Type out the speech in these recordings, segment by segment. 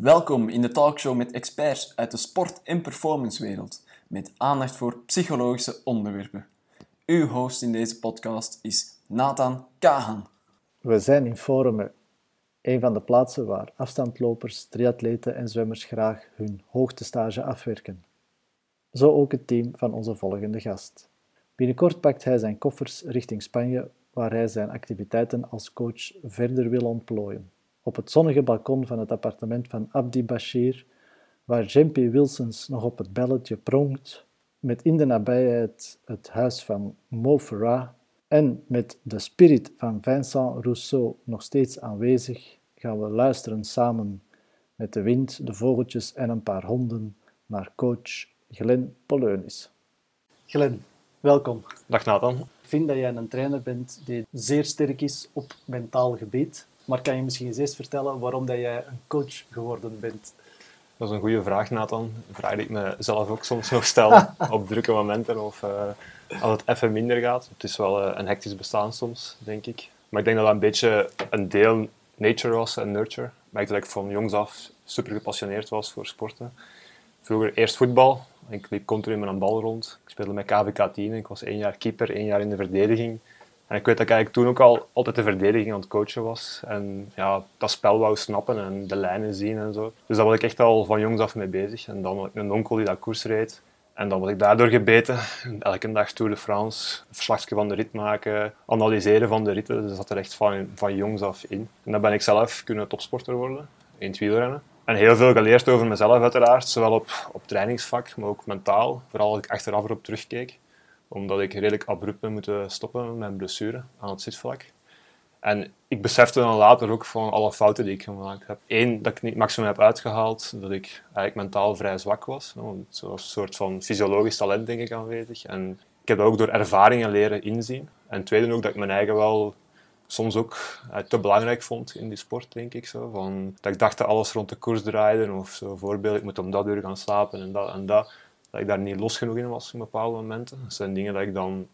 Welkom in de talkshow met experts uit de sport- en performancewereld, met aandacht voor psychologische onderwerpen. Uw host in deze podcast is Nathan Kahan. We zijn in Forumen, een van de plaatsen waar afstandlopers, triatleten en zwemmers graag hun hoogtestage afwerken. Zo ook het team van onze volgende gast. Binnenkort pakt hij zijn koffers richting Spanje, waar hij zijn activiteiten als coach verder wil ontplooien. Op het zonnige balkon van het appartement van Abdi Bashir, waar Jempy Wilsons nog op het belletje pronkt, met in de nabijheid het huis van Mo Farah en met de spirit van Vincent Rousseau nog steeds aanwezig, gaan we luisteren samen met de wind, de vogeltjes en een paar honden naar coach Glenn Poleunis. Glenn, welkom. Dag Nathan. Ik vind dat jij een trainer bent die zeer sterk is op mentaal gebied. Maar kan je misschien eens eerst vertellen waarom dat jij een coach geworden bent? Dat is een goede vraag, Nathan. Een vraag die ik mezelf ook soms nog stel op drukke momenten of uh, als het even minder gaat. Het is wel uh, een hectisch bestaan soms, denk ik. Maar ik denk dat dat een beetje een deel nature was en nurture. Ik merkte dat ik van jongs af super gepassioneerd was voor sporten. Vroeger eerst voetbal. Ik liep continu met een bal rond. Ik speelde met KVK 10. Ik was één jaar keeper, één jaar in de verdediging. En ik weet dat ik toen ook al altijd de verdediging aan het coachen was. En ja, dat spel wou snappen en de lijnen zien en zo. Dus daar was ik echt al van jongs af mee bezig. En dan had ik een onkel die dat koers reed. En dan was ik daardoor gebeten. Elke dag Tour de France, een van de rit maken, analyseren van de ritten. Dus dat zat er echt van, van jongs af in. En dan ben ik zelf kunnen topsporter worden in het wielrennen. En heel veel geleerd over mezelf uiteraard, zowel op, op trainingsvak, maar ook mentaal. Vooral als ik achteraf erop terugkeek omdat ik redelijk abrupt ben moeten stoppen met mijn blessure aan het zitvlak. En ik besefte dan later ook van alle fouten die ik gemaakt heb. Eén, dat ik niet maximum heb uitgehaald, dat ik eigenlijk mentaal vrij zwak was. Was een soort van fysiologisch talent, denk ik, aanwezig. En ik heb dat ook door ervaringen leren inzien. En tweede ook, dat ik mijn eigen wel soms ook eh, te belangrijk vond in die sport, denk ik. Zo. Van, dat ik dacht dat alles rond de koers draaide. Of zo, voorbeeld, ik moet om dat uur gaan slapen en dat en dat dat ik daar niet los genoeg in was op bepaalde momenten. Dat zijn dingen dat ik dan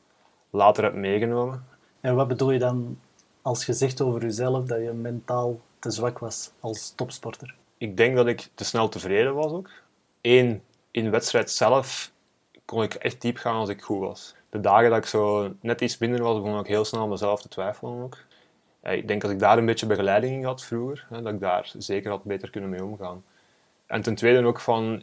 later heb meegenomen. En wat bedoel je dan als je zegt over jezelf dat je mentaal te zwak was als topsporter? Ik denk dat ik te snel tevreden was ook. Eén, in de wedstrijd zelf kon ik echt diep gaan als ik goed was. De dagen dat ik zo net iets minder was, begon ik heel snel mezelf te twijfelen ook. Ik denk dat ik daar een beetje begeleiding in had vroeger, dat ik daar zeker had beter kunnen mee omgaan. En ten tweede ook van,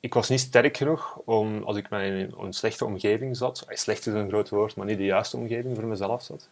ik was niet sterk genoeg om, als ik in een slechte omgeving zat, slecht is een groot woord, maar niet de juiste omgeving voor mezelf zat,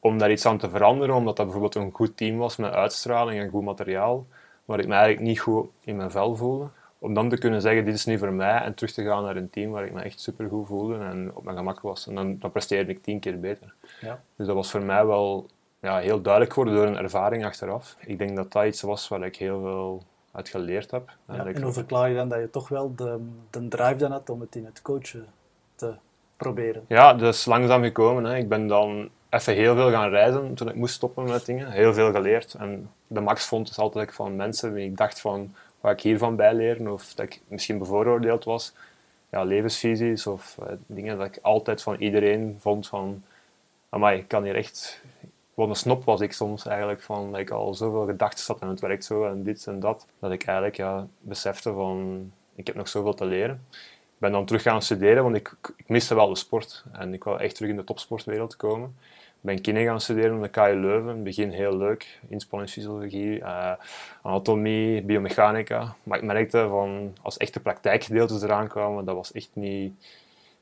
om daar iets aan te veranderen, omdat dat bijvoorbeeld een goed team was met uitstraling en goed materiaal, waar ik me eigenlijk niet goed in mijn vel voelde. Om dan te kunnen zeggen, dit is niet voor mij, en terug te gaan naar een team waar ik me echt supergoed voelde en op mijn gemak was. En dan, dan presteerde ik tien keer beter. Ja. Dus dat was voor mij wel ja, heel duidelijk geworden door een ervaring achteraf. Ik denk dat dat iets was waar ik heel veel uit geleerd heb. Ja, en hoe verklaar je dan dat je toch wel de, de drive dan had om het in het coachen te proberen? Ja, is langzaam gekomen. Hè. Ik ben dan even heel veel gaan reizen toen ik moest stoppen met dingen. Heel veel geleerd. En de max vond is altijd van mensen wie ik dacht van, wat ik hiervan bijleren? Of dat ik misschien bevooroordeeld was. Ja, levensvisies of eh, dingen dat ik altijd van iedereen vond van, maar ik kan hier echt gewoon een snop was ik soms eigenlijk, van dat ik al zoveel gedachten zat en het werkt zo en dit en dat, dat ik eigenlijk ja, besefte van, ik heb nog zoveel te leren. Ik ben dan terug gaan studeren, want ik, ik miste wel de sport en ik wou echt terug in de topsportwereld komen. Ik ben kine gaan studeren aan de KU Leuven. In het begin heel leuk, inspanningsfysiologie, uh, anatomie, biomechanica. Maar ik merkte van, als echte praktijkgedeeltes eraan kwamen, dat was echt niet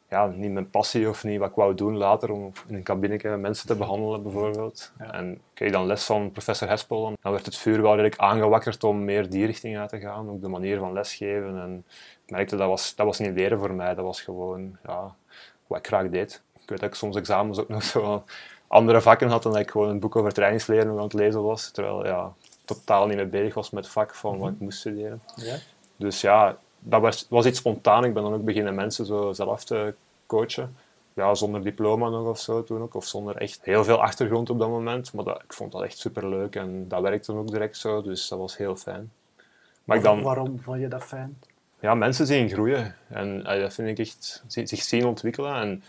ja, niet mijn passie of niet wat ik wou doen later om in een cabine mensen te behandelen bijvoorbeeld. En kreeg dan les van professor Hespel. Dan werd het vuur wel redelijk aangewakkerd om meer die richting uit te gaan. Ook de manier van lesgeven. En ik merkte dat was, dat was niet leren voor mij. Dat was gewoon ja, wat ik graag deed. Ik weet dat ik soms examens ook nog zo andere vakken had en dat ik gewoon een boek over trainingsleren aan het lezen was. Terwijl ja, totaal niet mee bezig was met het vak van wat ik moest studeren. Ja. Dus ja, dat was, was iets spontaan. Ik ben dan ook beginnen mensen zo zelf te coachen. Ja, zonder diploma nog of zo toen ook. Of zonder echt heel veel achtergrond op dat moment. Maar dat, ik vond dat echt super leuk en dat werkte ook direct zo. Dus dat was heel fijn. Maar dan, waarom vond je dat fijn? Ja, mensen zien groeien. En dat vind ik echt, zich zien ontwikkelen. En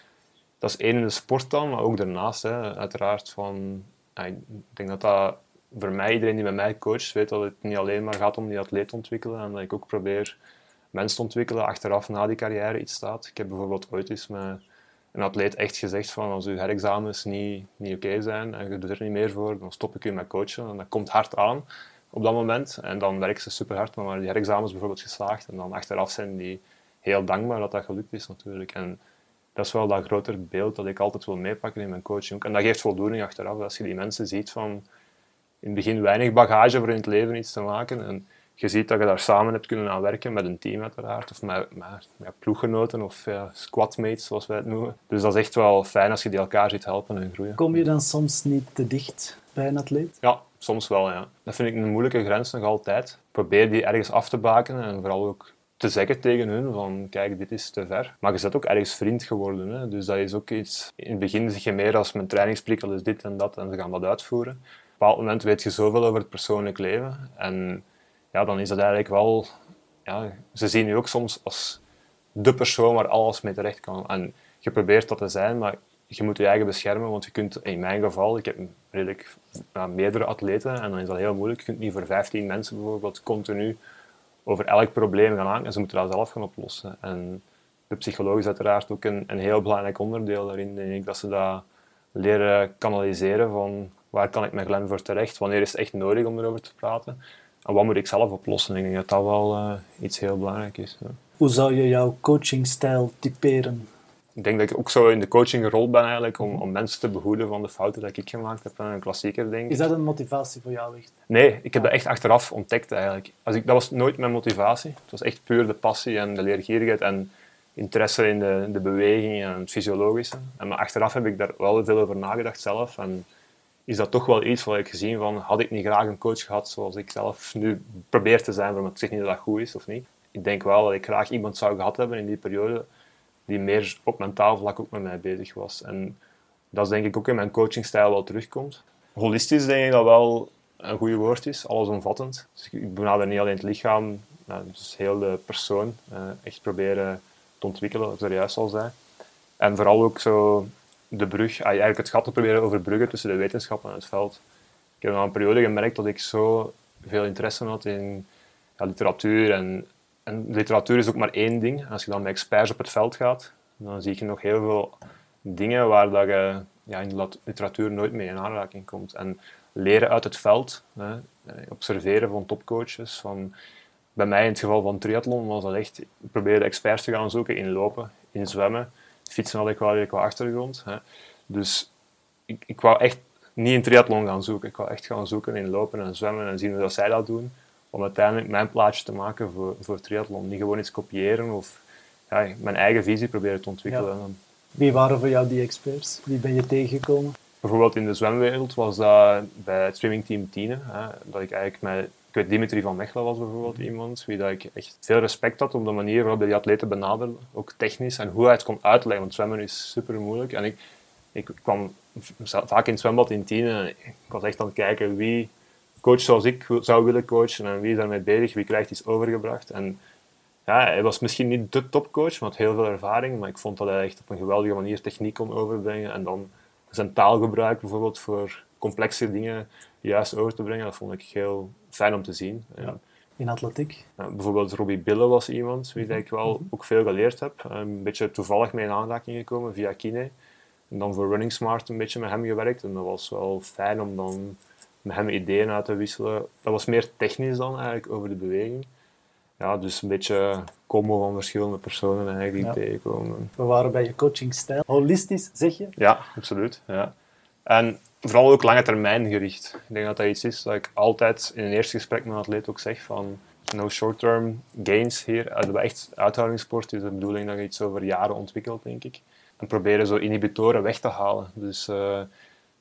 dat is één in de sport dan, maar ook daarnaast. Hè, uiteraard van, ik denk dat dat voor mij, iedereen die met mij coacht, weet dat het niet alleen maar gaat om die atleet ontwikkelen en dat ik ook probeer mensen ontwikkelen achteraf na die carrière iets staat. Ik heb bijvoorbeeld ooit eens met een atleet echt gezegd van als uw herexamens niet, niet oké zijn en je doet er niet meer voor, dan stop ik u met coachen. En dat komt hard aan op dat moment. En dan werken ze super hard, maar die herexamens bijvoorbeeld geslaagd. En dan achteraf zijn die heel dankbaar dat dat gelukt is natuurlijk. En dat is wel dat grotere beeld dat ik altijd wil meepakken in mijn coaching. En dat geeft voldoening achteraf, als je die mensen ziet van in het begin weinig bagage voor in het leven iets te maken. En je ziet dat je daar samen hebt kunnen aan werken met een team uiteraard, of met, met, met ploeggenoten of ja, squadmates zoals wij het noemen. Dus dat is echt wel fijn als je die elkaar ziet helpen en groeien. Kom je dan soms niet te dicht bij een atleet? Ja, soms wel ja. Dat vind ik een moeilijke grens nog altijd. Probeer die ergens af te bakenen en vooral ook te zeggen tegen hun van kijk, dit is te ver. Maar je bent ook ergens vriend geworden. Hè? Dus dat is ook iets... In het begin zeg je meer als mijn trainingsprikkel is dit en dat en ze gaan dat uitvoeren. Op een bepaald moment weet je zoveel over het persoonlijk leven. En ja, dan is dat eigenlijk wel... Ja, ze zien je ook soms als de persoon waar alles mee terecht kan. En je probeert dat te zijn, maar je moet je eigen beschermen, want je kunt, in mijn geval, ik heb redelijk meerdere atleten en dan is dat heel moeilijk. Je kunt niet voor 15 mensen bijvoorbeeld continu over elk probleem gaan aan en ze moeten dat zelf gaan oplossen. En de psycholoog is uiteraard ook een, een heel belangrijk onderdeel daarin, denk ik, dat ze dat leren kanaliseren van waar kan ik met Glenn voor terecht, wanneer is het echt nodig om erover te praten en wat moet ik zelf oplossen. Ik denk dat dat wel uh, iets heel belangrijk is. Ja. Hoe zou je jouw coachingstijl typeren? Ik denk dat ik ook zo in de coaching gerold ben eigenlijk om, om mensen te behoeden van de fouten die ik gemaakt heb. Een klassieker, denk ik. Is dat een motivatie voor jou echt? Nee, ik heb dat echt achteraf ontdekt eigenlijk. Als ik, dat was nooit mijn motivatie. Het was echt puur de passie en de leergierigheid en interesse in de, de beweging en het fysiologische. En maar achteraf heb ik daar wel veel over nagedacht zelf. En is dat toch wel iets wat ik gezien van, had ik niet graag een coach gehad zoals ik zelf nu probeer te zijn, maar ik zeg niet dat dat goed is of niet. Ik denk wel dat ik graag iemand zou gehad hebben in die periode die meer op mentaal vlak ook met mij bezig was. En dat is denk ik ook in mijn coachingstijl wel terugkomt. Holistisch denk ik dat wel een goed woord is, allesomvattend. Dus ik benader niet alleen het lichaam, maar heel de persoon uh, echt proberen te ontwikkelen, er juist al zei. En vooral ook zo de brug, eigenlijk het gat te proberen overbruggen tussen de wetenschap en het veld. Ik heb na een periode gemerkt dat ik zo veel interesse had in literatuur en en literatuur is ook maar één ding. Als je dan met experts op het veld gaat, dan zie je nog heel veel dingen waar dat je ja, in literatuur nooit mee in aanraking komt. En leren uit het veld, hè, observeren van topcoaches. Van, bij mij in het geval van triathlon was dat echt, ik probeerde experts te gaan zoeken in lopen, in zwemmen. Fietsen had ik wel qua achtergrond. Hè. Dus ik, ik wou echt niet in triathlon gaan zoeken. Ik wou echt gaan zoeken in lopen en zwemmen en zien hoe dat zij dat doen om uiteindelijk mijn plaatje te maken voor, voor triathlon. Niet gewoon iets kopiëren of ja, mijn eigen visie proberen te ontwikkelen. Wie waren voor jou die experts? Wie ben je tegengekomen? Bijvoorbeeld in de zwemwereld was dat bij het swimmingteam Tine. Hè, dat ik eigenlijk met, Dimitri van Mechelen was bijvoorbeeld iemand wie dat ik echt veel respect had op de manier waarop hij die atleten benaderde. Ook technisch en hoe hij het kon uitleggen, want zwemmen is super moeilijk. En ik, ik kwam vaak in het zwembad in Tine en ik was echt aan het kijken wie coach zoals ik zou willen coachen en wie is daarmee bezig, wie krijgt iets overgebracht. En ja, hij was misschien niet de topcoach, had heel veel ervaring, maar ik vond dat hij echt op een geweldige manier techniek kon overbrengen en dan zijn taalgebruik bijvoorbeeld voor complexe dingen juist over te brengen, dat vond ik heel fijn om te zien. Ja. In atletiek? Ja, bijvoorbeeld Robbie Bille was iemand wie ik wel mhm. ook veel geleerd heb. Een beetje toevallig mee in aanraking gekomen via Kine. En dan voor Running Smart een beetje met hem gewerkt. En dat was wel fijn om dan met hem ideeën uit te wisselen. Dat was meer technisch dan eigenlijk over de beweging. Ja, dus een beetje combo van verschillende personen eigenlijk die tegenkomen. We waren bij je coachingstijl. Holistisch, zeg je? Ja, absoluut. Ja. En vooral ook lange termijn gericht. Ik denk dat dat iets is dat ik altijd in een eerste gesprek met een atleet ook zeg van no short-term gains hier. Dat we echt uithoudingssport is de bedoeling dat je iets over jaren ontwikkelt, denk ik. En proberen zo inhibitoren weg te halen. Dus uh,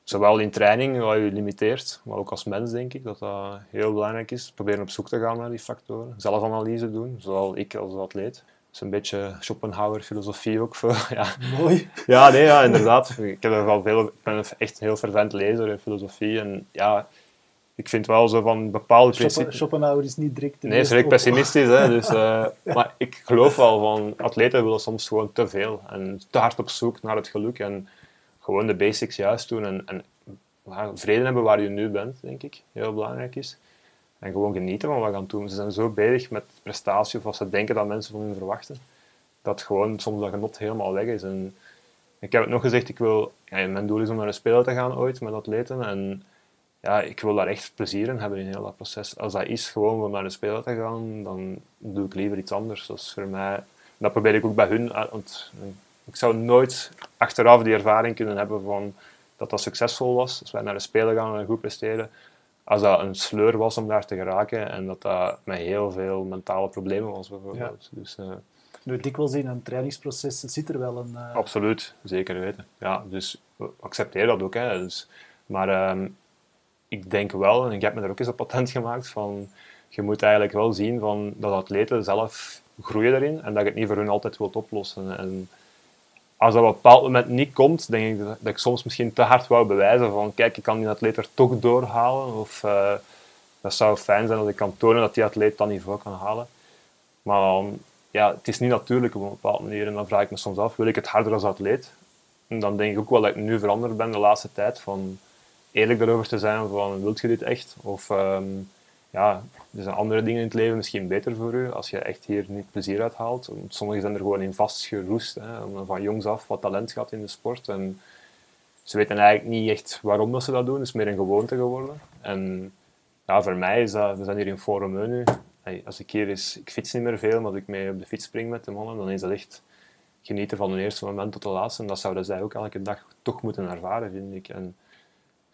zowel in training, wat je limiteert, maar ook als mens denk ik dat dat heel belangrijk is. Proberen op zoek te gaan naar die factoren. Zelfanalyse doen, zowel ik als atleet. Is een beetje Schopenhauer-filosofie ook. Voor, ja. Mooi. Ja, nee, ja, inderdaad. Ik, heb er wel veel, ik ben echt een heel fervent lezer in filosofie. En ja, ik vind wel zo van bepaalde principes... Schopenhauer is niet direct... Nee, is redelijk pessimistisch. Hè, dus, uh, maar ik geloof wel van atleten willen soms gewoon te veel. En te hard op zoek naar het geluk. En gewoon de basics juist doen. En, en vrede hebben waar je nu bent, denk ik, heel belangrijk is. En gewoon genieten van wat we gaan doen. Ze zijn zo bezig met prestatie of wat ze denken dat mensen van hen verwachten, dat gewoon soms dat genot helemaal weg is. En ik heb het nog gezegd, ik wil, ja, mijn doel is om naar een speler te gaan ooit met atleten. En ja, ik wil daar echt plezier in hebben in heel dat proces. Als dat is gewoon om naar een speler te gaan, dan doe ik liever iets anders. Dat is voor mij, dat probeer ik ook bij hun. Want ik zou nooit achteraf die ervaring kunnen hebben van dat dat succesvol was. Als wij naar een speler gaan en goed presteren, als dat een sleur was om daar te geraken en dat dat met heel veel mentale problemen was bijvoorbeeld. Ja. Dus, uh, nu, dikwijls in een trainingsproces zit er wel een... Uh... Absoluut, zeker weten. Ja, dus accepteer dat ook. Hè. Dus, maar uh, ik denk wel, en ik heb me daar ook eens op patent gemaakt, van je moet eigenlijk wel zien van dat atleten zelf groeien erin en dat je het niet voor hun altijd wilt oplossen. En als dat op een bepaald moment niet komt, denk ik dat, ik soms misschien te hard wou bewijzen van kijk, ik kan die atleet er toch doorhalen. Of uh, dat zou fijn zijn als ik kan tonen dat die atleet dat niveau kan halen. Maar ja, het is niet natuurlijk op een bepaalde manier. En dan vraag ik me soms af, wil ik het harder als atleet? En dan denk ik ook wel dat ik nu veranderd ben de laatste tijd. Van eerlijk daarover te zijn van, wilt je dit echt? Of um, ja, er zijn andere dingen in het leven misschien beter voor u als je echt hier niet plezier uit haalt. Sommigen zijn er gewoon in vastgeroest, hè, van jongs af wat talent gehad in de sport. En ze weten eigenlijk niet echt waarom dat ze dat doen, het is meer een gewoonte geworden. En ja, voor mij is dat, we zijn hier in Forum nu. als ik hier is, ik fiets niet meer veel, maar als ik mee op de fiets spring met de mannen, dan is dat echt genieten van het eerste moment tot de laatste. En dat zouden zij ook elke dag toch moeten ervaren, vind ik. En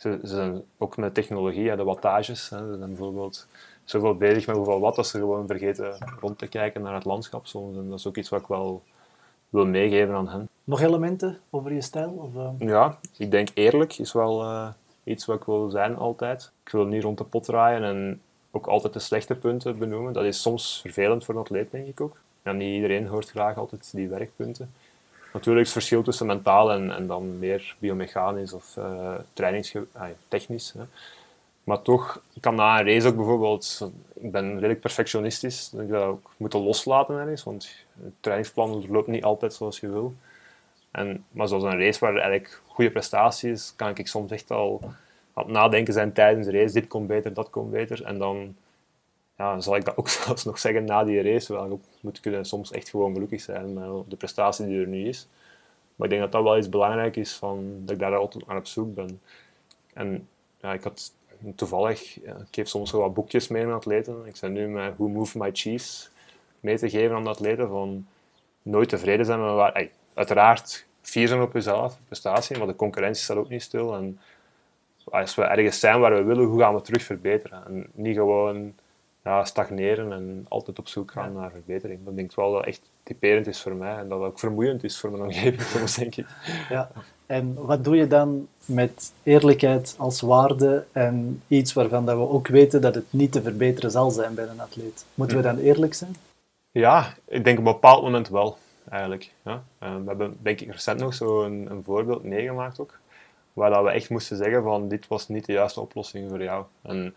ze, ze zijn ook met technologie, de wattages. Hè, ze zijn bijvoorbeeld zoveel bezig met hoeveel watt dat ze gewoon vergeten rond te kijken naar het landschap soms. En dat is ook iets wat ik wel wil meegeven aan hen. Nog elementen over je stijl? Of, uh... Ja, ik denk eerlijk is wel uh, iets wat ik wil zijn altijd. Ik wil niet rond de pot draaien en ook altijd de slechte punten benoemen. Dat is soms vervelend voor een atleet, denk ik ook. Ja, niet iedereen hoort graag altijd die werkpunten. Natuurlijk het verschil tussen mentaal en, dan meer biomechanisch of uh, trainingstechnisch. Maar toch, ik kan na een race ook bijvoorbeeld, ik ben redelijk perfectionistisch, dat ik dat ook moeten loslaten ergens, want het trainingsplan loopt niet altijd zoals je wil. En, maar zoals een race waar eigenlijk goede prestaties, kan ik soms echt al aan het nadenken zijn tijdens de race, dit komt beter, dat komt beter. En dan ja, zal ik dat ook zelfs nog zeggen na die race, wel, moet kunnen soms echt gewoon gelukkig zijn met de prestatie die er nu is. Maar ik denk dat dat wel iets belangrijk is, van, dat ik daar altijd aan op zoek ben. En ja, ik had toevallig, ik geef soms wel wat boekjes mee aan atleten. Ik ben nu met Who Move My Cheese mee te geven aan de atleten van nooit tevreden zijn met waar... uiteraard vier zijn op jezelf, prestatie, maar de concurrentie staat ook niet stil. En als we ergens zijn waar we willen, hoe gaan we terug verbeteren? En niet gewoon ja, stagneren en altijd op zoek gaan naar verbetering. Dat denk ik wel dat echt typerend is voor mij en dat ook vermoeiend is voor mijn omgeving soms, denk ik. Ja. En wat doe je dan met eerlijkheid als waarde en iets waarvan dat we ook weten dat het niet te verbeteren zal zijn bij een atleet? Moeten we dan eerlijk zijn? Ja, ik denk op een bepaald moment wel, eigenlijk. Ja. Eh, we hebben, denk ik, recent nog zo een, een voorbeeld meegemaakt ook, waar dat we echt moesten zeggen van dit was niet de juiste oplossing voor jou. En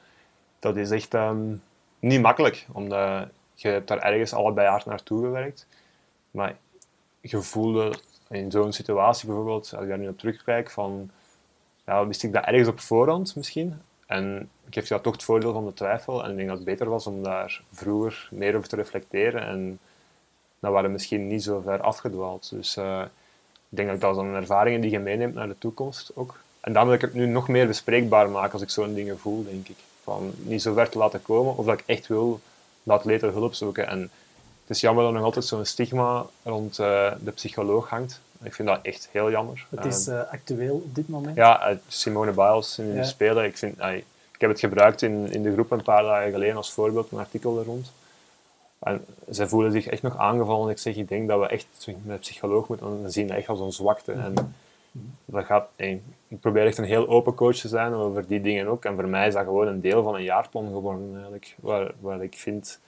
dat is echt ehm, niet makkelijk, omdat je hebt daar ergens allebei hard naartoe gewerkt. Maar je voelde in zo'n situatie bijvoorbeeld, als ik daar nu op terugkijk, van ja, wist ik dat ergens op voorhand misschien. En ik geef je toch het voordeel van de twijfel. En ik denk dat het beter was om daar vroeger meer over te reflecteren. En dan waren we misschien niet zo ver afgedwaald. Dus uh, ik denk dat dat dan ervaringen die je meeneemt naar de toekomst ook. En dan wil ik het nu nog meer bespreekbaar maken als ik zo'n dingen voel, denk ik. Van niet zo ver te laten komen, of dat ik echt wil dat atleten hulp zoeken. En het is jammer dat er nog altijd zo'n stigma rond uh, de psycholoog hangt. Ik vind dat echt heel jammer. Het is uh, actueel op dit moment? Ja, uh, Simone Biles in de Spelen. Ik, vind, ik heb het gebruikt in, in de groep een paar dagen geleden als voorbeeld, een artikel er rond. En zij voelen zich echt nog aangevallen. Ik zeg, ik denk dat we echt met psycholoog moeten zien echt als een zwakte. En. Dat gaat, ik probeer echt een heel open coach te zijn over die dingen ook. En voor mij is dat gewoon een deel van een jaarplan geworden, eigenlijk. Waar, waar ik vind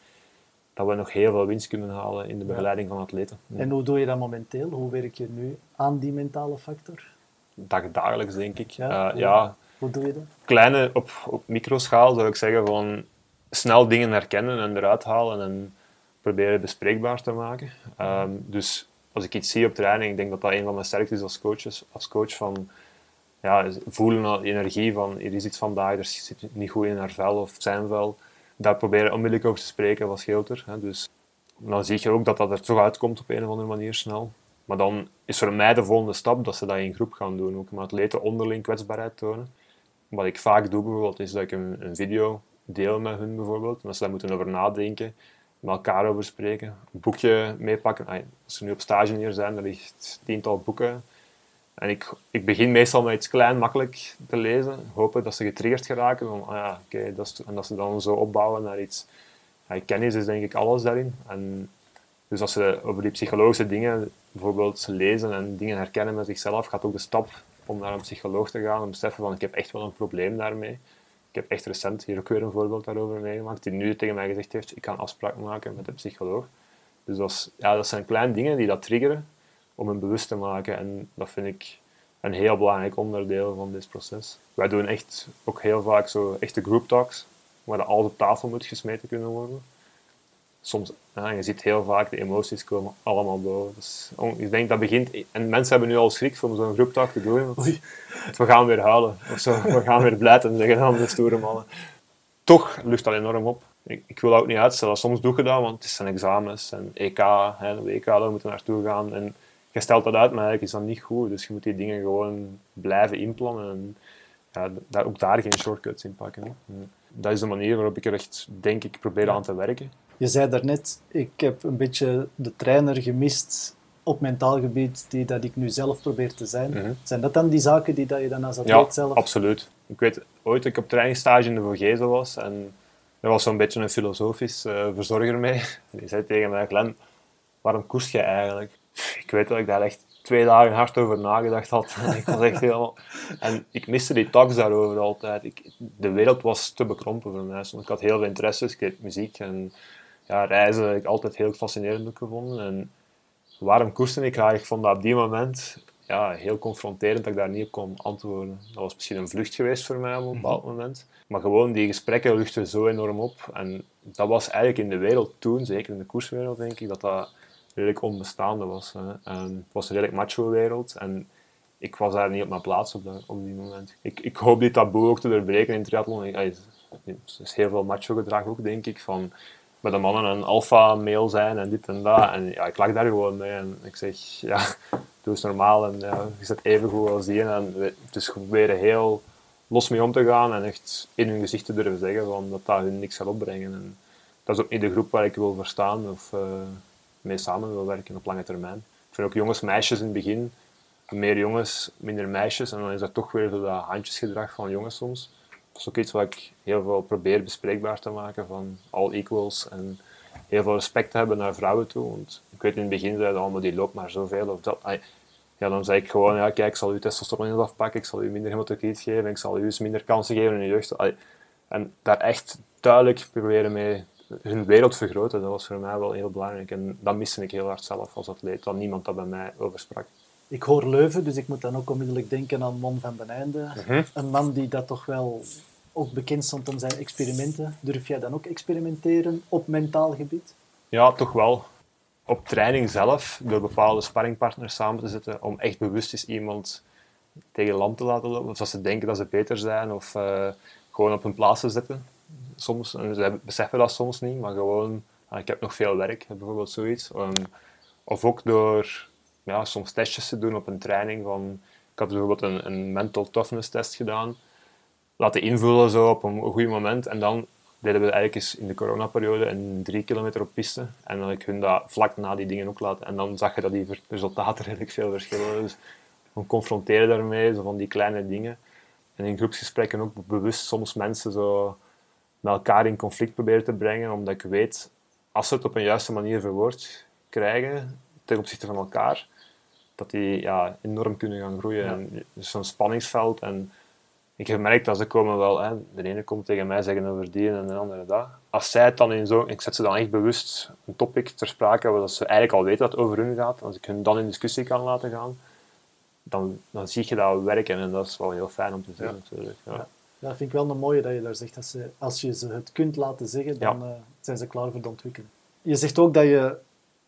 dat we nog heel veel winst kunnen halen in de begeleiding van atleten. En hoe doe je dat momenteel? Hoe werk je nu aan die mentale factor? Dagdagelijks, denk ik. Ja, uh, ja, hoe doe je dat? Kleine, op, op microschaal zou ik zeggen van snel dingen herkennen en eruit halen en proberen bespreekbaar te maken. Um, dus als ik iets zie op training, ik denk dat dat een van mijn sterktes als coach is, als coach van ja, voelen al energie van hier is iets vandaag, er zit niet goed in haar vel of zijn vel. Daar proberen onmiddellijk over te spreken, wat scheelt er. Hè. Dus dan zie je ook dat dat er toch uitkomt op een of andere manier snel. Maar dan is voor mij de volgende stap dat ze dat in groep gaan doen. Ook met atleten onderling kwetsbaarheid tonen. Wat ik vaak doe bijvoorbeeld, is dat ik een, een video deel met hun bijvoorbeeld. En dat ze daar moeten over nadenken, met elkaar over spreken. Een boekje meepakken. Als ze nu op stage hier zijn, er ligt tiental boeken. En ik, ik begin meestal met iets klein, makkelijk te lezen. Hopen dat ze getriggerd geraken. Van, ah ja, okay, dat is, en dat ze dan zo opbouwen naar iets. Ja, kennis is denk ik alles daarin. En dus als ze over die psychologische dingen bijvoorbeeld lezen en dingen herkennen met zichzelf, gaat ook de stap om naar een psycholoog te gaan en beseffen van ik heb echt wel een probleem daarmee. Ik heb echt recent hier ook weer een voorbeeld daarover meegemaakt, die nu tegen mij gezegd heeft, ik kan afspraak maken met een psycholoog. Dus dat, is, ja, dat zijn kleine dingen die dat triggeren om hem bewust te maken. En dat vind ik een heel belangrijk onderdeel van dit proces. Wij doen echt ook heel vaak zo echte group talks, waar alles op tafel moet gesmeten kunnen worden soms, ja, je ziet heel vaak de emoties komen allemaal boven. Dus, ik denk dat begint, en mensen hebben nu al schrik om zo'n groeptak te doen. Want, we gaan weer huilen, of zo, we gaan weer blijten zeggen aan de stoere mannen. Toch lucht dat enorm op. Ik, ik, wil dat ook niet uitstellen. Soms doe je dat, want het zijn examens en EK, hè, WK, daar moeten naartoe gaan. En je stelt dat uit, maar eigenlijk is dat niet goed. Dus je moet die dingen gewoon blijven inplannen en ja, daar, ook daar geen shortcuts in pakken. Hè. Dat is de manier waarop ik er echt, denk ik, probeer aan te werken. Je zei daarnet, ik heb een beetje de trainer gemist op mentaal gebied die dat ik nu zelf probeer te zijn. Mhm. Zijn dat dan die zaken die dat je dan als atleet ja, zelf... absoluut. Ik weet ooit dat ik op trainingsstage in de Vogezen was en er was zo'n beetje een filosofisch uh, verzorger mee. Die zei tegen mij, Glenn, waarom koest je eigenlijk? Ik weet dat ik daar echt twee dagen hard over nagedacht had. Ik was echt helemaal... En ik miste die talks daarover altijd. Ik, de wereld was te bekrompen voor mij. Ik had heel veel interesses. Ik deed muziek en ja, reizen heb ik altijd heel fascinerend gevonden. En waarom koerste ik graag? Ik vond dat op die moment ja, heel confronterend dat ik daar niet op kon antwoorden. Dat was misschien een vlucht geweest voor mij op een bepaald mhm. moment. Maar gewoon die gesprekken luchten zo enorm op. En dat was eigenlijk in de wereld toen, zeker in de koerswereld denk ik, dat dat redelijk onbestaande was. Hè. En het was een redelijk macho wereld. En ik was daar niet op mijn plaats op, dat, op die moment. Ik, ik hoop dit taboe ook te doorbreken in triathlon. Er is heel veel macho gedrag ook, denk ik. Van, met de mannen een alfa-mail zijn en dit en dat. En ja, ik lag daar gewoon mee en ik zeg, ja, doe eens normaal en ja, je zit even goed als die. En dus proberen heel los mee om te gaan en echt in hun gezicht te durven zeggen van dat dat hun niks zal opbrengen. En dat is ook niet de groep waar ik wil verstaan of uh, mee samen wil werken op lange termijn. Ik vind ook jongens, meisjes in het begin, meer jongens, minder meisjes. En dan is dat toch weer zo dat handjesgedrag van jongens soms dat is ook iets wat ik heel veel probeer bespreekbaar te maken van all equals en heel veel respect te hebben naar vrouwen toe. Want ik weet in het begin zeiden allemaal die loopt maar zoveel of dat. Ja, dan zei ik gewoon, ja, kijk, ik zal u testosteron afpakken, ik zal u minder hematocriet geven, ik zal u eens minder kansen geven in de jeugd. En daar echt duidelijk proberen mee hun wereld vergroten, dat was voor mij wel heel belangrijk. En dat miste ik heel hard zelf als atleet, dat niemand dat bij mij over sprak. Ik hoor Leuven, dus ik moet dan ook onmiddellijk denken aan Mon van den Einde. Mhm. Een man die dat toch wel ook bekend stond om zijn experimenten. Durf jij dan ook experimenteren op mentaal gebied? Ja, toch wel. Op training zelf, door bepaalde sparringpartners samen te zetten, om echt bewust eens iemand tegen land te laten lopen. Of als ze denken dat ze beter zijn, of uh, gewoon op hun plaats te zetten. Soms, en ze beseffen dat soms niet, maar gewoon, ah, ik heb nog veel werk, bijvoorbeeld zoiets. Um, of ook door ja, soms testjes te doen op een training. Van, ik had bijvoorbeeld een, een mental toughness test gedaan laten invullen zo op een goed moment. En dan deden we eigenlijk eens in de coronaperiode een drie kilometer op piste. En dan ik hun dat vlak na die dingen ook laten. En dan zag je dat die resultaten redelijk veel verschillen. Dus we confronteren daarmee, zo van die kleine dingen. En in groepsgesprekken ook bewust soms mensen zo met elkaar in conflict proberen te brengen. Omdat ik weet, als ze het op een juiste manier verwoord krijgen ten opzichte van elkaar, dat die ja, enorm kunnen gaan groeien. Ja. En, dus zo'n spanningsveld en ik heb gemerkt dat ze komen wel, hè, de ene komt tegen mij zeggen over die en de andere dat. Als zij het dan in zo, ik zet ze dan echt bewust een topic ter sprake, waar ze eigenlijk al weten dat het over hun gaat, als ik hun dan in discussie kan laten gaan, dan, dan zie je dat werken en dat is wel heel fijn om te zien ja. natuurlijk. Ja. dat vind ik wel een mooie dat je daar zegt. Dat ze, als je ze het kunt laten zeggen, dan uh, zijn ze klaar voor de ontwikkeling. Je zegt ook dat je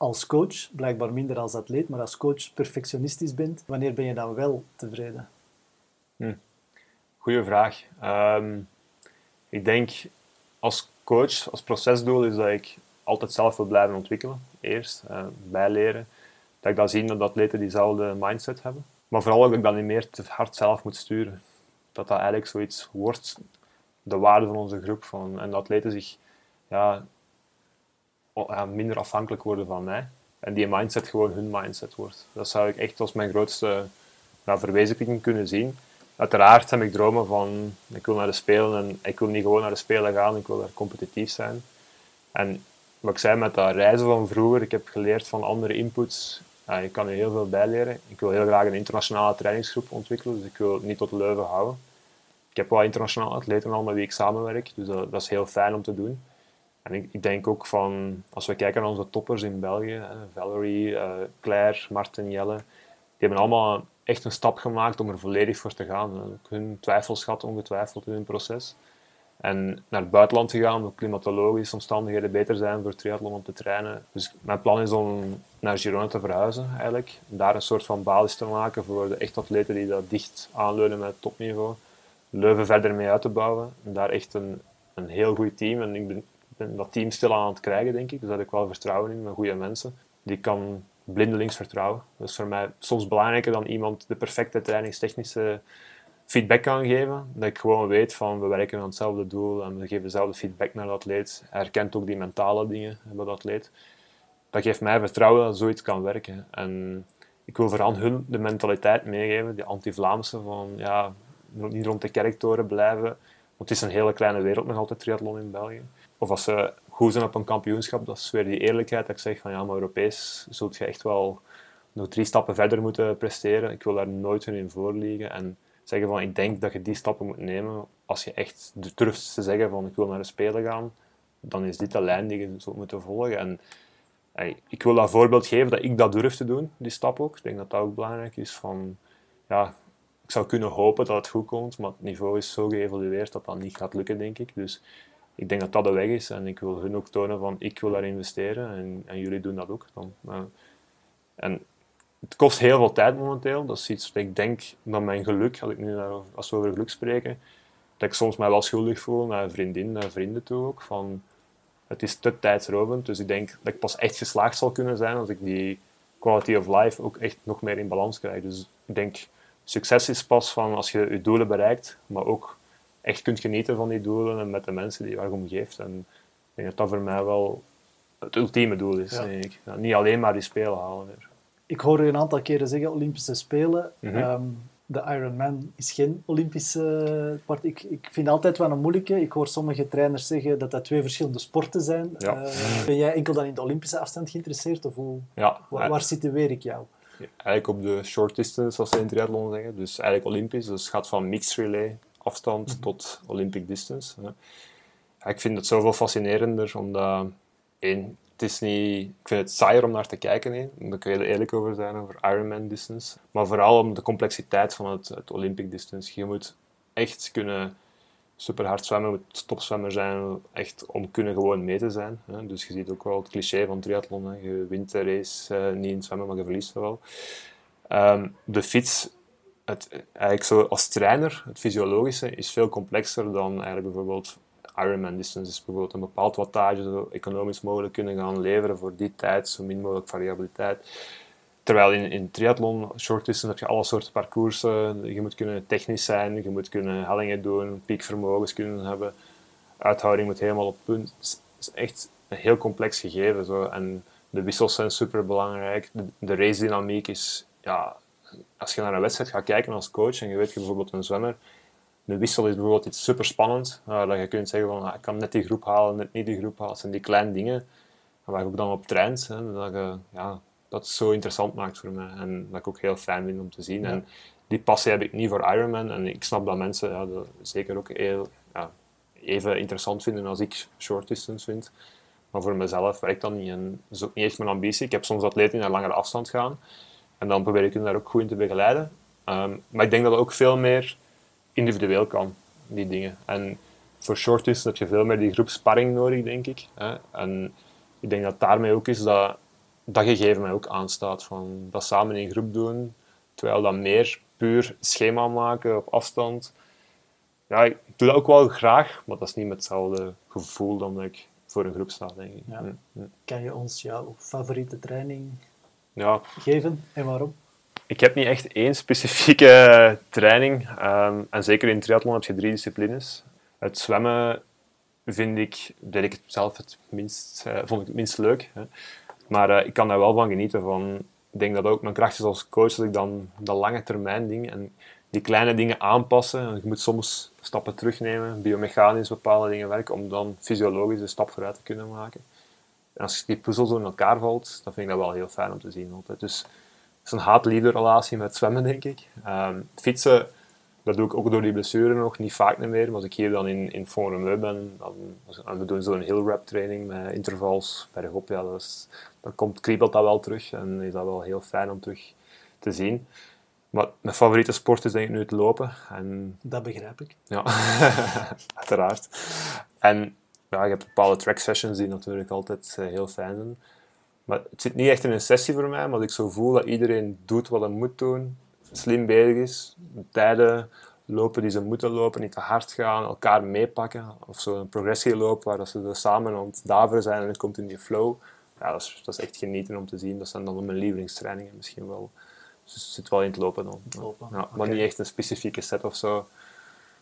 als coach, blijkbaar minder als atleet, maar als coach perfectionistisch bent. Wanneer ben je dan wel tevreden? Goeie vraag. Ehm, ik denk als coach, als procesdoel, is dat ik altijd zelf wil blijven ontwikkelen. Eerst, uh, bijleren. Dat ik dan zie dat atleten diezelfde mindset hebben. Maar vooral dat ik dat niet meer te hard zelf moet sturen. Dat dat eigenlijk zoiets wordt, de waarde van onze groep. Van, en dat atleten zich ja, minder afhankelijk worden van mij. En die mindset gewoon hun mindset wordt. Dat zou ik echt als mijn grootste ja, verwezenlijking kunnen zien. Uiteraard heb ik dromen van, ik wil naar de Spelen en ik wil niet gewoon naar de Spelen gaan, ik wil daar competitief zijn. En wat ik zei met dat reizen van vroeger, ik heb geleerd van andere inputs. Ja, ik kan er heel veel bij leren. Ik wil heel graag een internationale trainingsgroep ontwikkelen, dus ik wil niet tot Leuven houden. Ik heb wel internationale atleten al met wie ik samenwerk, dus dat is heel fijn om te doen. En ik, denk ook van, als we kijken naar onze toppers in België, Valerie, uh, Claire, Martin, Jelle, die hebben allemaal echt een stap gemaakt om er volledig voor te gaan. Hun twijfels gehad, ongetwijfeld in hun proces. En naar het buitenland te gaan, omdat klimatologische omstandigheden beter zijn voor triathlon om te trainen. Dus mijn plan is om naar Girona te verhuizen eigenlijk. Daar een soort van basis te maken voor de echt atleten die dat dicht aanleunen met topniveau. Leuven verder mee uit te bouwen. En daar echt een, een heel goed team. En ik ben, dat team stil aan het krijgen, denk ik. Dus daar heb ik wel vertrouwen in, met goede mensen. Die kan blindelings vertrouwen. Dat is voor mij soms belangrijker dan iemand de perfecte trainingstechnische feedback kan geven. Dat ik gewoon weet van we werken aan hetzelfde doel en we geven dezelfde feedback naar de atleet. Hij herkent ook die mentale dingen bij de atleet. Dat geeft mij vertrouwen dat zoiets kan werken. En ik wil vooral hun de mentaliteit meegeven, die anti-Vlaamse, van ja, niet rond de kerktoren blijven. Want het is een hele kleine wereld nog altijd, triathlon in België. Of als ze goed zijn op een kampioenschap, dat is weer die eerlijkheid dat ik zeg van ja, maar Europees zult je echt wel nog drie stappen verder moeten presteren. Ik wil daar nooit in voorliegen en zeggen van ik denk dat je die stappen moet nemen. Als je echt durft te zeggen van ik wil naar de Spelen gaan, dan is dit de lijn die je zult moeten volgen. En ik wil dat voorbeeld geven dat ik dat durf te doen, die stap ook. Ik denk dat dat ook belangrijk is. Van, ja, ik zou kunnen hopen dat het goed komt, maar het niveau is zo geëvolueerd dat dat niet gaat lukken, denk ik. Dus ik denk dat dat de weg is en ik wil hun ook tonen van ik wil daar investeren en, en jullie doen dat ook. Dan, en het kost heel veel tijd momenteel. Dat is iets dat ik denk dat mijn geluk, als, ik nu als we over geluk spreken, dat ik soms mij wel schuldig voel naar vriendin, naar vrienden toe ook. Van, het is te tijdsrovend, dus ik denk dat ik pas echt geslaagd zal kunnen zijn als ik die quality of life ook echt nog meer in balans krijg. Dus ik denk, succes is pas van als je je doelen bereikt, maar ook echt kunt genieten van die doelen en met de mensen die je omgeeft. En ik denk dat dat voor mij wel het ultieme doel is. Denk ik. niet alleen maar die spelen halen weer. Ik hoor je een aantal keren zeggen Olympische Spelen. Mm -hmm. de Ironman is geen Olympische part. Ik, ik vind altijd wel een moeilijke. Ik hoor sommige trainers zeggen dat dat twee verschillende sporten zijn. Ja. Uh, ben jij enkel dan in de Olympische afstand geïnteresseerd? Of hoe, ja, waar, waar situeer ik jou? eigenlijk op de short distance, zoals ze in triathlon zeggen. Dus eigenlijk Olympisch. Dus het gaat van mixed relay afstand mhm. tot Olympic distance. Ja, ik vind het zoveel fascinerender, omdat één, het is niet, ik vind het saaier om naar te kijken, hè. daar kun je er eerlijk over zijn, over Ironman distance. Maar vooral om de complexiteit van het, het Olympic distance. Je moet echt kunnen super hard zwemmen, moet topzwemmer zijn, echt om kunnen gewoon mee te zijn. Hè. Dus je ziet ook wel het cliché van triathlon, hè. je wint de race uh, niet in zwemmen, maar je verliest wel. Um, de fiets eigenlijk zo als trainer, het fysiologische, is veel complexer dan eigenlijk bijvoorbeeld Ironman distance. Dus bijvoorbeeld een bepaald wattage zo economisch mogelijk kunnen gaan leveren voor die tijd, zo min mogelijk variabiliteit. Terwijl in, in triathlon, short distance, heb je alle soorten parcoursen. Je moet kunnen technisch zijn, je moet kunnen hellingen doen, piekvermogens kunnen hebben. Uithouding moet helemaal op punt. Het is echt een heel complex gegeven. Zo. En de wissels zijn super belangrijk. De, de race dynamiek is ja, als je naar een wedstrijd gaat kijken als coach en je weet je bijvoorbeeld een zwemmer, een wissel is bijvoorbeeld iets super spannend, uh, dat je kunt zeggen van ah, ik kan net die groep halen, net niet die groep halen. Dat zijn die kleine dingen waar je ook dan op traint. Hè, dat, je, ja, dat het zo interessant maakt voor mij en dat ik ook heel fijn vind om te zien. En die passie heb ik niet voor Ironman en ik snap dat mensen ja, dat zeker ook heel, ja, even interessant vinden als ik short distance vind. Maar voor mezelf werkt dat niet en dat is ook niet echt mijn ambitie. Ik heb soms atleten die naar langere afstand gaan en dan probeer ik hem daar ook goed in te begeleiden. Ehm, maar ik denk dat het ook veel meer individueel kan, die dingen. En voor shorties heb je veel meer die groep sparring nodig, denk ik. Hè? En ik denk dat daarmee ook is dat dat gegeven mij ook aanstaat. Van dat samen in groep doen, terwijl dat meer puur schema maken op afstand. Ja, ik doe dat ook wel graag, maar dat is niet met hetzelfde gevoel dan dat ik voor een groep sta, denk ik. Ja. Mm, mm. Kan je ons jouw favoriete training Ja, geven en waarom? ik heb niet echt één specifieke training. Ehm, en zeker in triathlon heb je drie disciplines. Het zwemmen vind ik, deed ik het zelf het minst, eh, vond ik het minst leuk. Hè. Maar eh, ik kan daar wel van genieten. Van, ik denk dat ook mijn kracht is als coach dat ik dan dat lange termijn ding en die kleine dingen aanpassen. En je moet soms stappen terugnemen, biomechanisch bepaalde dingen werken, om dan fysiologisch een stap vooruit te kunnen maken. En als die puzzel zo in elkaar valt, dan vind ik dat wel heel fijn om te zien altijd. Dus het is een haat-liefde relatie met zwemmen, denk ik. Ehm, fietsen, dat doe ik ook door die blessure nog niet vaak meer. Maar als ik hier dan in, in Forum ben, dan, en we doen zo'n heel rap training met intervals bergop, ja, dat is, dan komt, kriebelt dat wel terug en is dat wel heel fijn om terug te zien. Maar mijn favoriete sport is denk ik nu het lopen. En Dat begrijp ik. ja, uiteraard. En ja, je hebt bepaalde track sessions die natuurlijk altijd eh, heel fijn zijn. Maar het zit niet echt in een sessie voor mij, maar ik zo voel dat iedereen doet wat hij moet doen, slim bezig is, tijden lopen die ze moeten lopen, niet te hard gaan, elkaar meepakken. Of zo een progressie lopen waar dat ze er samen aan het daveren zijn en het komt in die flow. Ja, dat is, dat is echt genieten om te zien. Dat zijn dan mijn lievelingstrainingen misschien wel. Dus het zit wel in het lopen dan. lopen, Ja, maar niet echt een specifieke set of zo.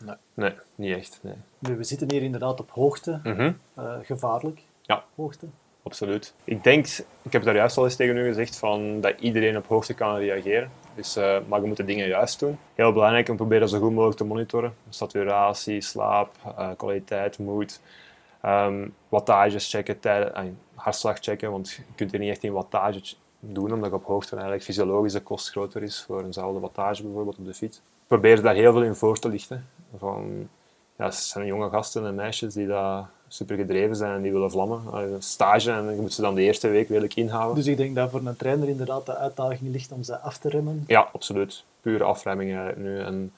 Nee. Nee, niet echt. Nee. Nu, we zitten hier inderdaad op hoogte, Mhm. eh, gevaarlijk. Ja. Hoogte. Absoluut. Ik denk, ik heb daar juist al eens tegen u gezegd, van, dat iedereen op hoogte kan reageren. Dus, eh, maar je moet de dingen juist doen. Heel belangrijk om te proberen zo goed mogelijk te monitoren. Saturatie, slaap, eh, kwaliteit, moed. ehm, wattages checken, tijden, hartslag checken, want je kunt er niet echt in wattage doen, omdat je op hoogte eigenlijk fysiologische kost groter is voor eenzelfde wattage bijvoorbeeld op de fiets. Probeer daar heel veel in voor te lichten. Van, ja, het zijn jonge gasten en meisjes die daar super gedreven zijn en die willen vlammen. Een stage en je moet ze dan de eerste week redelijk inhouden. Dus ik denk dat voor een trainer inderdaad de uitdaging ligt om ze af te remmen. Ja, absoluut. Pure afremming eigenlijk nu. En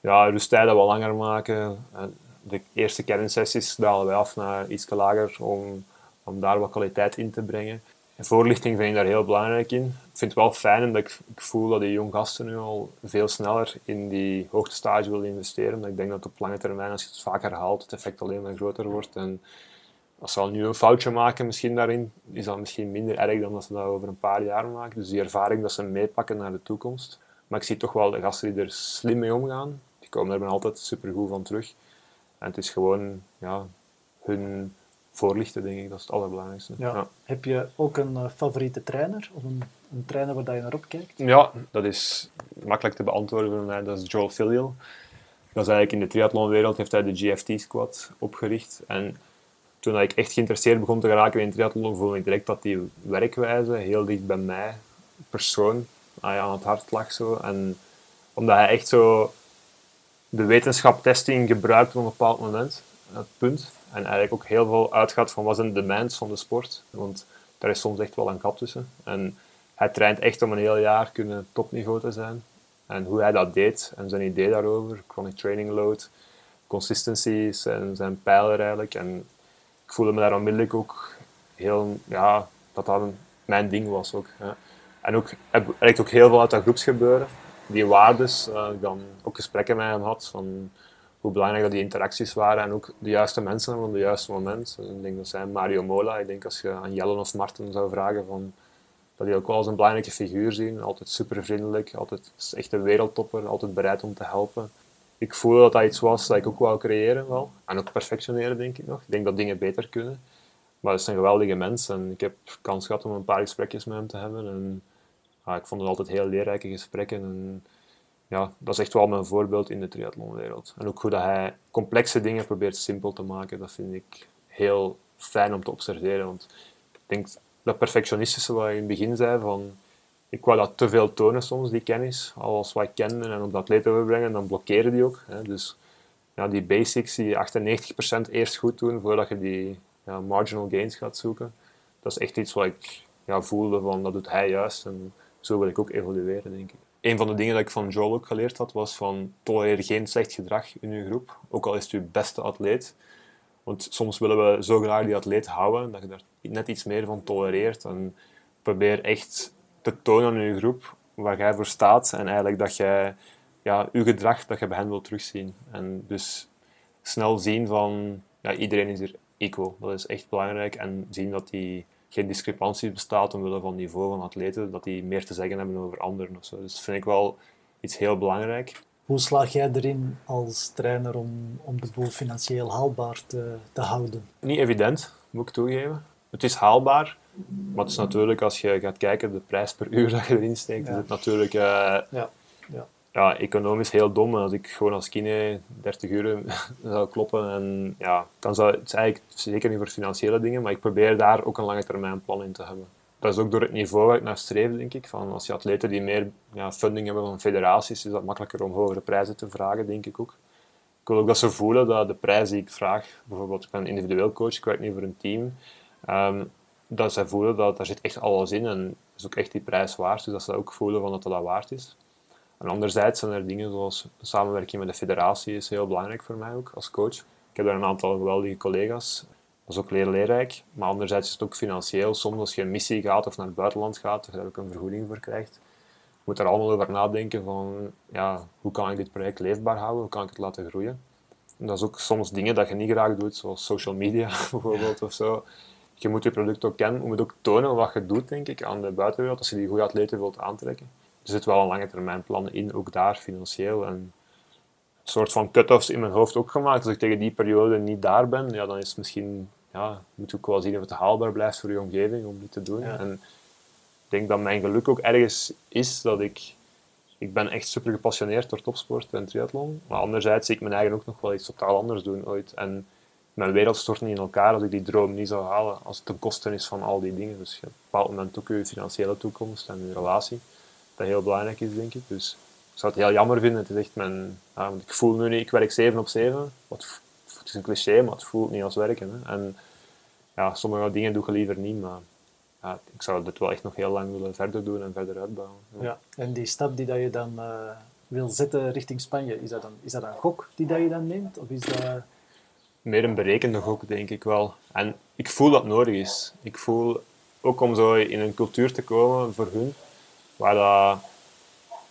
ja, rusttijden wat langer maken. En de eerste kernsessies dalen wij af naar iets lager om, om daar wat kwaliteit in te brengen. Voorlichting vind ik daar heel belangrijk in. Ik vind het wel fijn omdat ik, voel dat die jonge gasten nu al veel sneller in die hoogtestage willen investeren. Omdat ik denk dat op lange termijn, als je het vaker herhaalt, het effect alleen maar groter wordt. En als ze al nu een foutje maken misschien daarin, is dat misschien minder erg dan dat ze dat over een paar jaar maken. Dus die ervaring dat ze meepakken naar de toekomst. Maar ik zie toch wel de gasten die er slim mee omgaan, die komen er altijd supergoed van terug. En het is gewoon ja, hun voorlichten, denk ik, dat is het allerbelangrijkste. Ja. Heb je ook een eh, favoriete trainer? Of een, een trainer waar je naar opkijkt? Ja, dat is makkelijk te beantwoorden voor mij. Dat is Joel Filial. Dat is eigenlijk in de triathlonwereld heeft hij de GFT-squad opgericht. En toen ik echt geïnteresseerd begon te geraken in triathlon, voelde ik direct dat die werkwijze heel dicht bij mij, persoon, ah aan het hart lag. Zo. En omdat hij echt zo de wetenschap testing gebruikt op een bepaald moment, dat punt. En eigenlijk ook heel veel uitgaat van wat zijn de demands van de sport. Want daar is soms echt wel een gat tussen. En hij traint echt om een heel jaar kunnen topniveau te zijn. En hoe hij dat deed en zijn idee daarover, chronic training load, consistency zijn, zijn pijler eigenlijk. En ik voelde me daar onmiddellijk ook heel, ja, dat dat mijn ding was ook. Ja. En ook, blijkt ook heel veel uit dat groepsgebeuren. Die waardes, eh, ik dan ook gesprekken met hem had, van hoe belangrijk dat die interacties waren en ook de juiste mensen op het juiste moment. Ik denk dat zijn Mario Mola, ik denk als je aan Jellen of Marten zou vragen van dat die ook wel als een belangrijke figuur zien. Altijd super vriendelijk, altijd echt een wereldtopper, altijd bereid om te helpen. Ik voelde dat dat iets was dat ik ook wou creëren wel. En ook perfectioneren, denk ik nog. Ik denk dat dingen beter kunnen. Maar het een geweldige mens en ik heb kans gehad om een paar gesprekjes met hem te hebben. En ik vond het altijd heel leerrijke gesprekken. En ja, dat is echt wel mijn voorbeeld in de triathlonwereld. En ook hoe dat hij complexe dingen probeert simpel te maken, dat vind ik heel fijn om te observeren. Want ik denk dat perfectionistische wat je in het begin zei, van ik wou dat te veel tonen soms, die kennis. Alles wat ik kende en op de atleet overbrengen, dan blokkeren die ook. Hè. Dus ja, die basics, die 98% eerst goed doen voordat je die ja, marginal gains gaat zoeken. Dat is echt iets wat ik ja, voelde van, dat doet hij juist. En zo wil ik ook evolueren, denk ik. Een van de dingen dat ik van Joel ook geleerd had, was van tolereer geen slecht gedrag in je groep. Ook al is het je beste atleet. Want soms willen we zo graag die atleet houden, dat je daar net iets meer van tolereert. En probeer echt te tonen aan je groep waar jij voor staat. En eigenlijk dat jij ja, uw gedrag dat je bij hen wilt terugzien. En dus snel zien van ja, iedereen is hier equal. Dat is echt belangrijk. En zien dat die geen discrepantie bestaat omwille van niveau van atleten, dat die meer te zeggen hebben over anderen. Of zo. Dus dat vind ik wel iets heel belangrijk. Hoe slaag jij erin als trainer om, om de boel financieel haalbaar te, te houden? Niet evident, moet ik toegeven. Het is haalbaar, maar het is natuurlijk, als je gaat kijken, de prijs per uur dat je erin steekt, Ja. is het natuurlijk eh, Ja. Ja. Ja, economisch heel dom. Als ik gewoon als kine 30 uur zou kloppen, en, ja, dan zou het eigenlijk zeker niet voor financiële dingen, maar ik probeer daar ook een lange termijn plan in te hebben. Dat is ook door het niveau waar ik naar streef, denk ik. Van als je atleten die meer ja, funding hebben van federaties, is dat makkelijker om hogere prijzen te vragen, denk ik ook. Ik wil ook dat ze voelen dat de prijs die ik vraag, bijvoorbeeld ik ben een individueel coach, ik werk niet voor een team, ehm, dat zij voelen dat daar zit echt alles in en is ook echt die prijs waard. Dus dat ze ook voelen van dat dat, dat waard is. En anderzijds zijn er dingen zoals samenwerking met de federatie is heel belangrijk voor mij ook als coach. Ik heb daar een aantal geweldige collega's. Dat is ook leerrijk. Maar anderzijds is het ook financieel. Soms als je een missie gaat of naar het buitenland gaat, je daar ook een vergoeding voor krijgt. Je moet er allemaal over nadenken van ja, hoe kan ik dit project leefbaar houden? Hoe kan ik het laten groeien? En dat is ook soms dingen dat je niet graag doet, zoals social media bijvoorbeeld of zo. Je moet je product ook kennen, je moet ook tonen wat je doet, denk ik, aan de buitenwereld, als je die goede atleten wilt aantrekken. Er zit wel een lange termijn plan in, ook daar financieel. En een soort van cut-offs in mijn hoofd ook gemaakt. Als ik tegen die periode niet daar ben, ja, dan is het misschien, ja, moet je ook wel zien of het haalbaar blijft voor je omgeving om dit te doen. Ja. En ik denk dat mijn geluk ook ergens is dat ik, ik ben echt super gepassioneerd door topsport en triathlon. Maar anderzijds zie ik mijn eigen ook nog wel iets totaal anders doen ooit. En mijn wereld stort niet in elkaar als ik die droom niet zou halen, als het ten koste is van al die dingen. Dus je op een bepaald moment ook je financiële toekomst en je relatie, dat heel belangrijk is, denk ik. Dus ik zou het heel jammer vinden. Het is echt mijn, ja, want ik voel nu niet, ik werk 7 op 7. Wat, het is een cliché, maar het voelt niet als werken. Hè. En ja, sommige dingen doe je liever niet, maar ja, ik zou dit wel echt nog heel lang willen verder doen en verder uitbouwen. Ja. Ja. En die stap die dat je dan eh, wil zetten richting Spanje, is dat, dan, is dat een gok die dat je dan neemt? Of is dat... meer een berekende gok, denk ik wel. En ik voel dat het nodig is. Ik voel ook om zo in een cultuur te komen voor hun, waar dat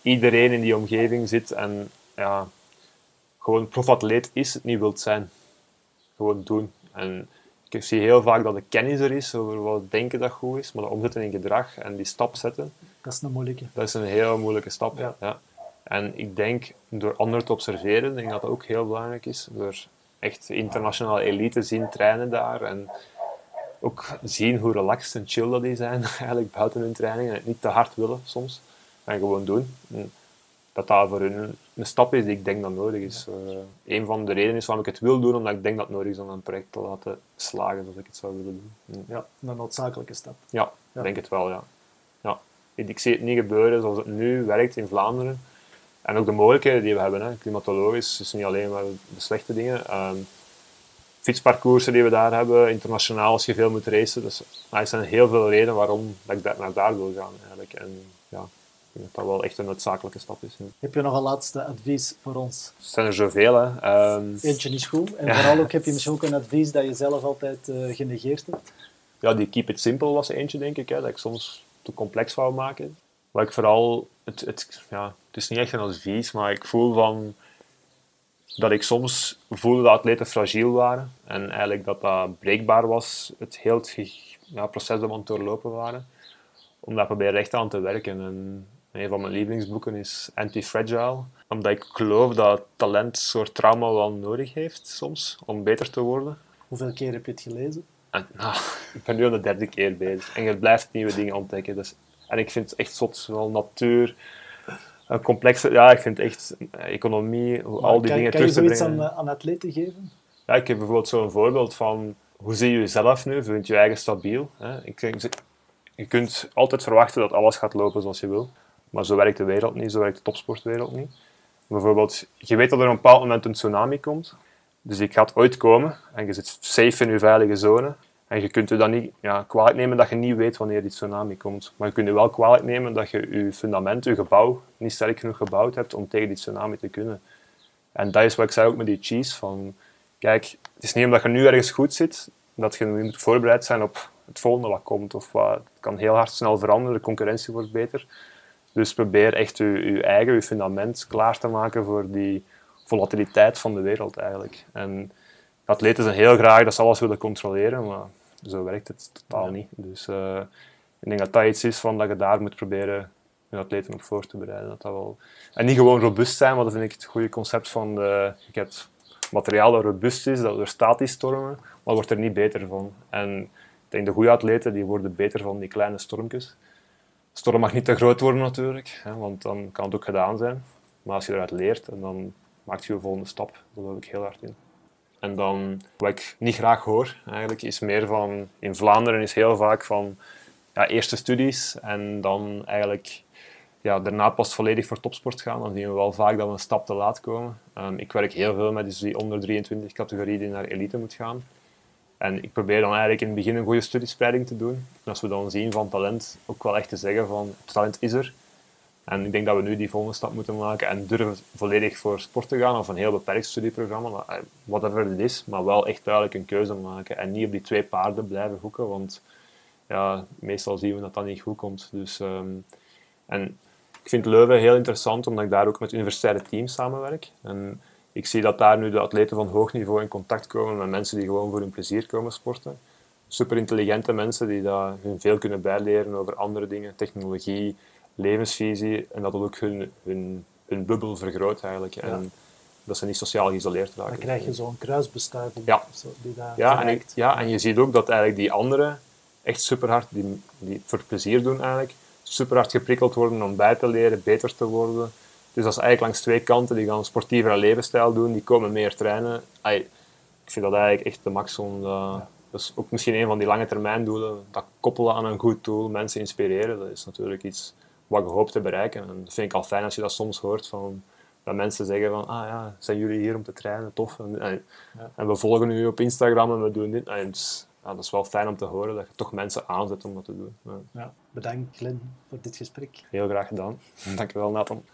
iedereen in die omgeving zit en ja, gewoon profatleet is, het niet wilt zijn. Gewoon doen. En ik zie heel vaak dat de kennis er is over wat denken dat goed is, maar dat omzetten in gedrag en die stap zetten, Dat is een moeilijke. dat is een heel moeilijke stap. Ja. Ja. En ik denk, door anderen te observeren, denk ik dat dat ook heel belangrijk is. Door echt internationale elite te zien trainen daar. En ook zien hoe relaxed en chill dat die zijn, eigenlijk buiten hun training. En het niet te hard willen soms. En gewoon doen. En dat dat voor hun een stap is die ik denk dat nodig is. Eh een van de redenen is waarom ik het wil doen, omdat ik denk dat het nodig is om een project te laten slagen zoals ik het zou willen doen. Ja. Ja, een noodzakelijke stap. Ja, Ja. ik denk het wel, ja. ja. Ik ik zie het niet gebeuren zoals het nu werkt in Vlaanderen. En ook de mogelijkheden die we hebben, hè. klimatologisch, is niet alleen maar de slechte dingen. Ehm, fietsparcoursen die we daar hebben, internationaal als je veel moet racen. Dus nou, er zijn heel veel redenen waarom dat ik daar, naar daar wil gaan eigenlijk. En ja, ik denk dat dat wel echt een noodzakelijke stap is. Heb je nog een laatste advies voor ons? Er zijn er zoveel, hè. Ehm, Eentje is goed. En vooral ook heb je misschien ook een advies dat je zelf altijd eh, genegeerd hebt. ja, die keep it simple was eentje, denk ik. Hè, dat ik soms te complex wou maken. Waar ik vooral... Het, het, ja, het is niet echt een advies, maar ik voel van... Dat ik soms voelde dat atleten fragiel waren. En eigenlijk dat dat breekbaar was. Het heel het ja, proces dat we aan het doorlopen waren. Om daar proberen echt aan te werken. En een van mijn lievelingsboeken is Anti-Fragile. Omdat ik geloof dat talent een soort trauma wel nodig heeft soms. Om beter te worden. Hoeveel keer heb je het gelezen? En, nou, ik ben nu aan de derde keer bezig. En je blijft nieuwe dingen ontdekken. Dus, en ik vind het echt zot, wel natuur, een complexe... Ja, ik vind echt economie, hoe al die kan, dingen kan je terug te zoiets brengen. aan, eh, aan atleten geven? Ja, ik heb bijvoorbeeld zo'n voorbeeld van... Hoe zie je jezelf nu? Vind je je eigen stabiel? Hè? Ik denk, je kunt altijd verwachten dat alles gaat lopen zoals je wil. Maar zo werkt de wereld niet, zo werkt de topsportwereld niet. Bijvoorbeeld, je weet dat er op een bepaald moment een tsunami komt. Dus die gaat ooit komen en je zit safe in je veilige zone. En je kunt je dan niet ja, kwalijk nemen dat je niet weet wanneer die tsunami komt. Maar je kunt je wel kwalijk nemen dat je je fundament, je gebouw, niet sterk genoeg gebouwd hebt om tegen die tsunami te kunnen. En dat is wat ik zei ook met die cheese. Van, kijk, het is niet omdat je nu ergens goed zit, dat je nu moet voorbereid zijn op het volgende wat komt. Of wat, het kan heel hard snel veranderen, de concurrentie wordt beter. Dus probeer echt je, eigen, je fundament klaar te maken voor die volatiliteit van de wereld eigenlijk. En atleten zijn heel graag dat ze alles willen controleren, maar zo werkt het totaal niet. Dus uh, ik denk dat dat iets is van dat je daar moet proberen je atleten op voor te bereiden. Dat dat wel... En niet gewoon robust zijn, want dat vind ik het goede concept van de... Je hebt materiaal dat robuust is, dat er statisch stormen, maar wordt er niet beter van. En ik denk de goede atleten die worden beter van die kleine stormpjes. De storm mag niet te groot worden natuurlijk, hè, want dan kan het ook gedaan zijn. Maar als je eruit leert, en dan maakt je de volgende stap. Daar geloof ik heel hard in. En dan, wat ik niet graag hoor, eigenlijk, is meer van... In Vlaanderen is heel vaak van... Ja, eerste studies en dan eigenlijk ja, daarna pas volledig voor topsport gaan. Dan zien we wel vaak dat we een stap te laat komen. Um, ik werk heel veel met dus die onder 23 categorie die naar elite moet gaan. En ik probeer dan eigenlijk in het begin een goede studiespreiding te doen. En als we dan zien van talent, ook wel echt te zeggen van talent is er. En ik denk dat we nu die volgende stap moeten maken en durven volledig voor sport te gaan of een heel beperkt studieprogramma, eh, whatever het is, maar wel echt duidelijk een keuze maken en niet op die twee paarden blijven hoeken, want ja, meestal zien we dat dat niet goed komt. Dus, um, en ik vind Leuven heel interessant, omdat ik daar ook met universitaire teams samenwerk. En ik zie dat daar nu de atleten van hoog niveau in contact komen met mensen die gewoon voor hun plezier komen sporten. Super intelligente mensen die daar hun veel kunnen bijleren over andere dingen, technologie, levensvisie. En dat dat ook hun, hun, hun bubbel vergroot eigenlijk. En dat ze niet sociaal geïsoleerd raken. Dan krijg je zo'n kruisbestuiving. Ja. Zo, die daar ja, en, ja, en je ziet ook dat eigenlijk die anderen echt super hard, die, die voor plezier doen eigenlijk, super hard geprikkeld worden om bij te leren, beter te worden. Dus dat is eigenlijk langs twee kanten. Die gaan sportievere levensstijl doen, die komen meer trainen. ik vind dat eigenlijk echt de max om... Dat is ook misschien een van die lange termijn doelen. Dat koppelen aan een goed doel, mensen inspireren, dat is natuurlijk iets wat je hoopt te bereiken. En dat vind ik al fijn als je dat soms hoort van dat mensen zeggen van, ah ja, zijn jullie hier om te trainen, tof. En, en, ja. en we volgen u op Instagram en we doen dit. En ja, dat is wel fijn om te horen dat je toch mensen aanzet om dat te doen. Ja. bedankt Glenn voor dit gesprek. Heel graag gedaan. Dankjewel Nathan.